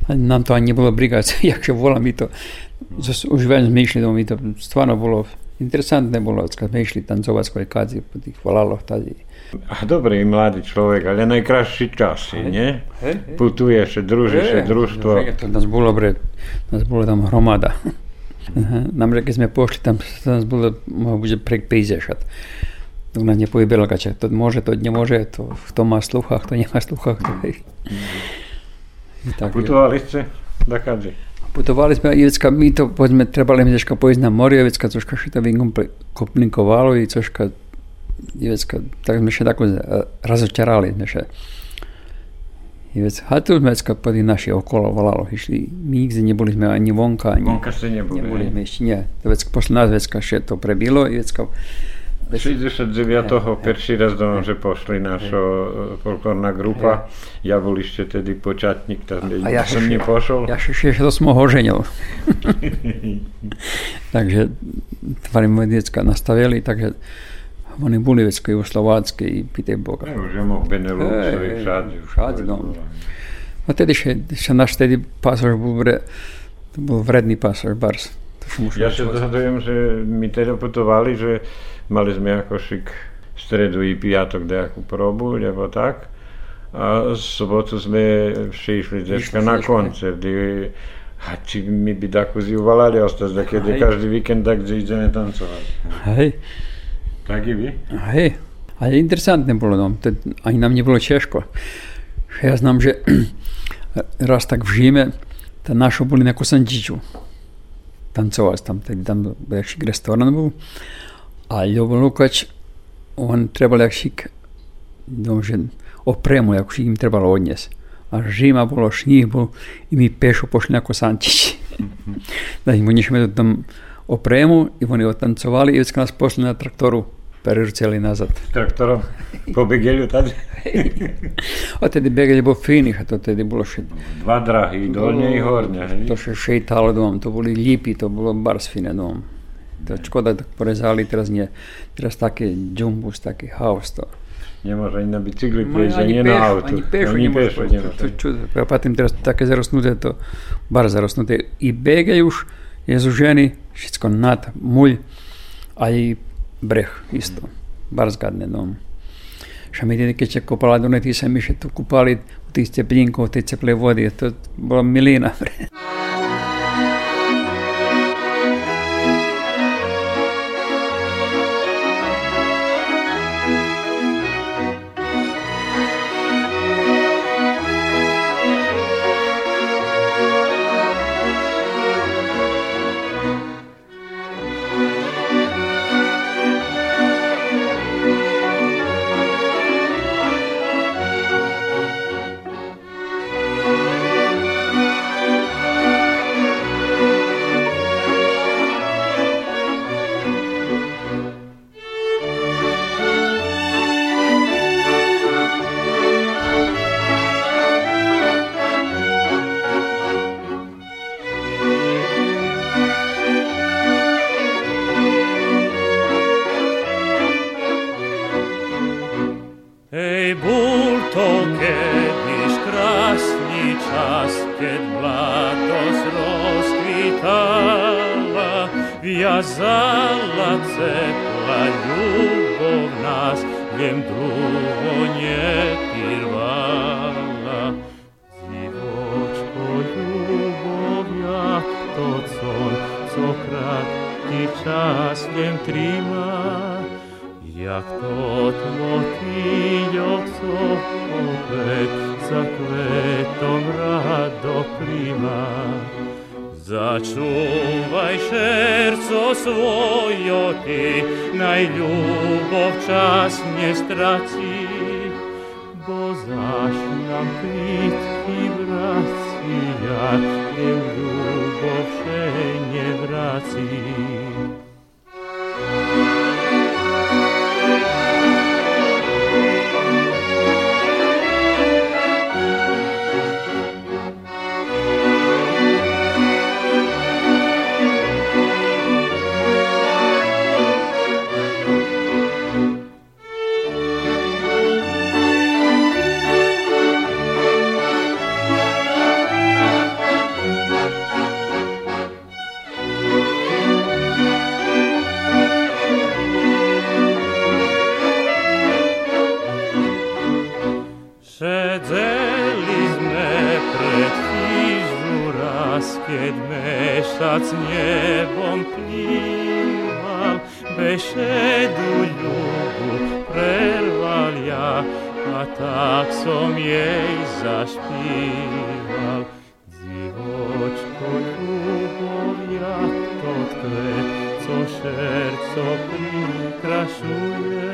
S3: Nám to ani nebolo brigať, jakže volá mi to. Zas už veľmi sme išli, no mi to stvarno bolo interesantné bolo, keď sme išli tancovať skôr kadzi po tých valaloch tady.
S2: A dobrý mladý človek, ale najkrajší čas, nie?
S3: Hej,
S2: Putuješ, družíš,
S3: Hej,
S2: družstvo.
S3: no, To nás bolo, bre, nás bolo tam hromada. Nám, keď sme pošli, tam nás bolo, bude prek 50. To nás nepojebilo, kača, to môže, to nemôže, to kto má slucha, kto nemá kto hej. I tak,
S2: Putovali ste do kadzi?
S3: Putovali sme, Ivecka, my to, povedzme, trebali sme troška pojsť na more, Ivecka troška še to i troška, Ivecka, tak sme še tako eh, razočarali še. Ivecka, a tu sme podi naši okolo volalo, išli, my nikde neboli sme ani vonka, ani
S2: Vonka ste neboli.
S3: neboli sme ešte, nie. Ivecka, posle nás Ivecka še to prebilo, Ivecka,
S2: 69. perší raz do že pošli naša folklórna grupa. Ja bol ešte tedy počatník, tam
S3: A ja
S2: som nepošol.
S3: ja še, še to som ho oženil. takže tvary moje decka nastavili, takže Oni u Slovackej i pite Boga.
S2: Ne, už je moh Beneluxu i všade. už
S3: všade,
S2: to
S3: no. tedy še, še náš tedy pasoš bol, vre, bol vredný pasoš, bars.
S2: Ja sa dohadujem, že my teda putovali, že mali sme ako šik stredu i piatok nejakú probu, alebo tak. A v sobotu išli dneska
S3: Išli
S2: na koncert. I, a či mi ostať, da keď
S3: Hej.
S2: každý víkend tak, že ideme tancovať.
S3: Hej,
S2: I vy?
S3: hej. Ale interesantné bolo, no. To, ani nám nebolo ťažko. Ja znam, že raz tak v Žíme, tam našo boli na Kosančiču. Tancovať tam, tedy tam bol šik restoran bol. A Ljobo Lukač, on trebal jak šik, no, že opremu, jak šik im trebalo odniesť. A Žima bolo, šníh bol i mi pešo pošli na Kosančić. da im unišme tam opremu i oni otancovali i već nas pošli na traktoru pererceli nazad.
S2: Traktorom po Begelju tady.
S3: A tedy begelje bol finih, a to tedy bolo še,
S2: Dva drahy, dolnje i hej?
S3: to še šejtalo dom, to boli lipi, to bolo bars fine dom. To škoda tak porezali, teraz nie. Teraz také džumbus, taký haos to.
S2: Nie może ani na bicykli prejsť, ani na
S3: pešo,
S2: auto.
S3: Ani pešo
S2: ani pešo nemôže.
S3: Čo, ja patrím teraz také zarosnuté, to bar zarosnuté. I begaj už je zuženi, všetko nad mulj, a i breh isto. Bar zgadne dom. Še mi keď sa kopala do tí sa mi tu kupali u tých teplínkov, tej teplej vody, to bola milina.
S4: Ej, viazala cepla ľubov nás, viem druho netyrvala. Divočko ľubov, jak to con, co krátky čas viem tríma, Jak tot motýľok, co opäť za kvetom rado príjma. Začúvaj šerco svojo ty, najľubov čas nestrací, bo zaš nám kvitky vracia, keď ľubov vše nevrací. Sedzeli a tak som jej zašpíval. Divočko ľubov, jak to tkvet, co šerco prikrašuje,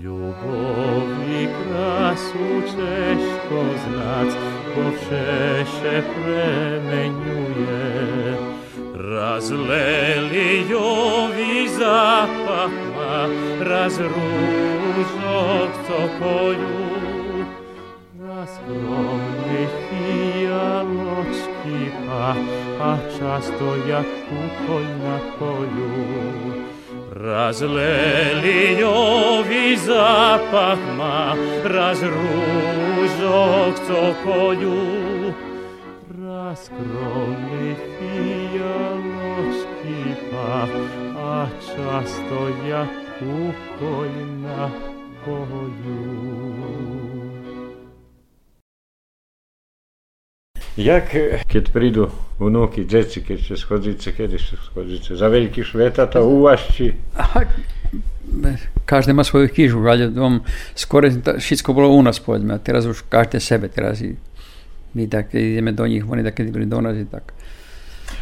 S4: Ľubovi krásu češko znať, po všeše premenuje. Raz lelijovi zapach má, raz rúžok cokoľu, na skromných fialočky pach a často jak kúkoľ na polu.
S7: Razlelijovi zapah ma, raz ružog cokolju, raz skromnih fijaločki pah, a často ukolj na polju.
S2: Jak, eh, kad pridu unuki, djeci, kad će shoditi, kad će shoditi, za veliki šveta, to
S3: uvašći. Aha, ima svoju kižu, ali ale dom, skoro šitsko bilo u nas, powiedzmy, a teraz už każdy sebe teraz i mi dakle tak idemo do njih, oni dakle tak idemo do nas i tako.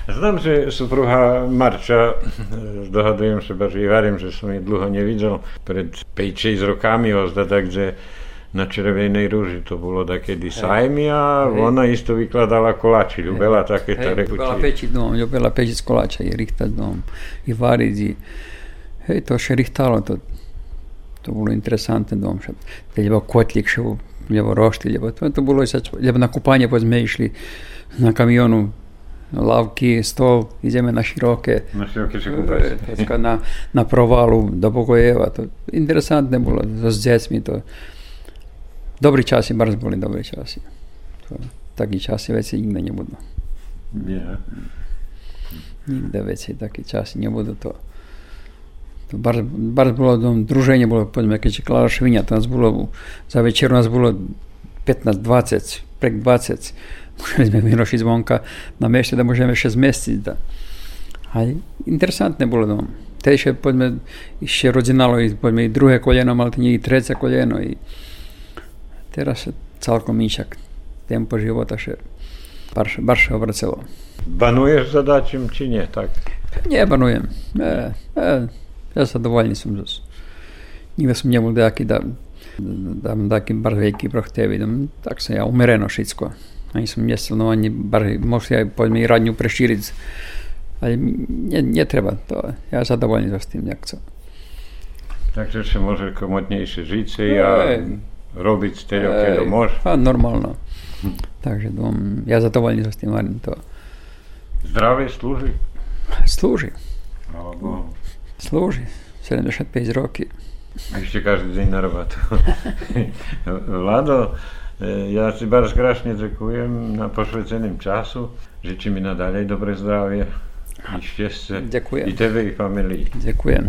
S2: Znam, že supruha Marča, dohadujem sa, že varím, že som jej dlho nevidel, pred 5-6 rokami ozda, takže na Červenej rúži to bolo takedy sajmy a
S3: Hej.
S2: ona isto vykladala koláči, ľubela takéto
S3: Hej, ľubila
S2: rekuči.
S3: pečiť dom, ľubila pečiť z koláča, i richtať dom, i variť, i, hej, to še richtalo, to, to bolo interesantné dom, lebo kotlík, že lebo rošty, lebo to, to bolo, lebo na kúpanie povedzme išli na kamionu, lavky, stol, ideme na široké,
S2: Na široké kúpať.
S3: Teďka na, na provalu do pokojeva. To interesantné bolo so s deťmi. To. Dobrý časy, bardzo boli dobré časy. To, takí časy veci nikde nebudú.
S2: Nie.
S3: Nikde veci, také časy nebudú. To, to bardzo, bardzo bolo druženie bolo, poďme, keď Klára Švinia, to nás bolo, za večer nás bolo 15-20, prek 20. Muszę zmieniło się dzwonka na mieście, da możemy się zmieścić. Da. Ale interesantne było to. No. Te się, powiedzmy, się rodzinało i, powiedzmy, i drugie koleno, ale nie i trzecie koleno. I teraz całkiem insiak tempo żywota się barsze, barsze
S2: obracało. Banujesz zadaciem czy nie, tak?
S3: Nie banuję. E, e, ja zadowolony jestem. Nigdy sam nie był taki da, da, da, taki barwiejki prochtiewi. Tak se ja umereno wszystko. Ani som nesel, no ani bar, možno aj poďme i radňu prešíriť. Ale ne, netreba to. Ja zadovoľný so s tým, jak chcem.
S2: Takže še môže komotnejšie žiť si a
S3: Ej.
S2: robiť steľo, keď to môže.
S3: A normálno. Takže dom, ja zadovoľný so s tým varím to.
S2: Zdravie slúži.
S3: Slúži.
S2: Bohu.
S3: Slúži. 75 roky.
S2: Ešte každý deň na robotu. Vlado, e, ja si bardzo krásne ďakujem na pošveceným času. Žečím mi nadalej dobre zdravie i šťastie.
S3: Ďakujem.
S2: I tebe, i familii.
S3: Ďakujem.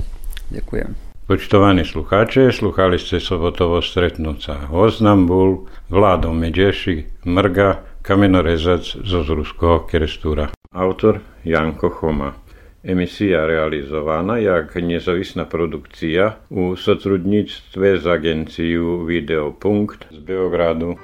S3: Ďakujem.
S2: Počtovaní slucháče, sluchali ste sobotovo stretnúca. Oznam bol Vládo Medieši, Mrga, kamenorezac zo Zruského kerestúra. Autor Janko Choma. Emisja realizowana jak niezawisna produkcja u sotrudnictwie z agencją Videopunkt z Beogradu.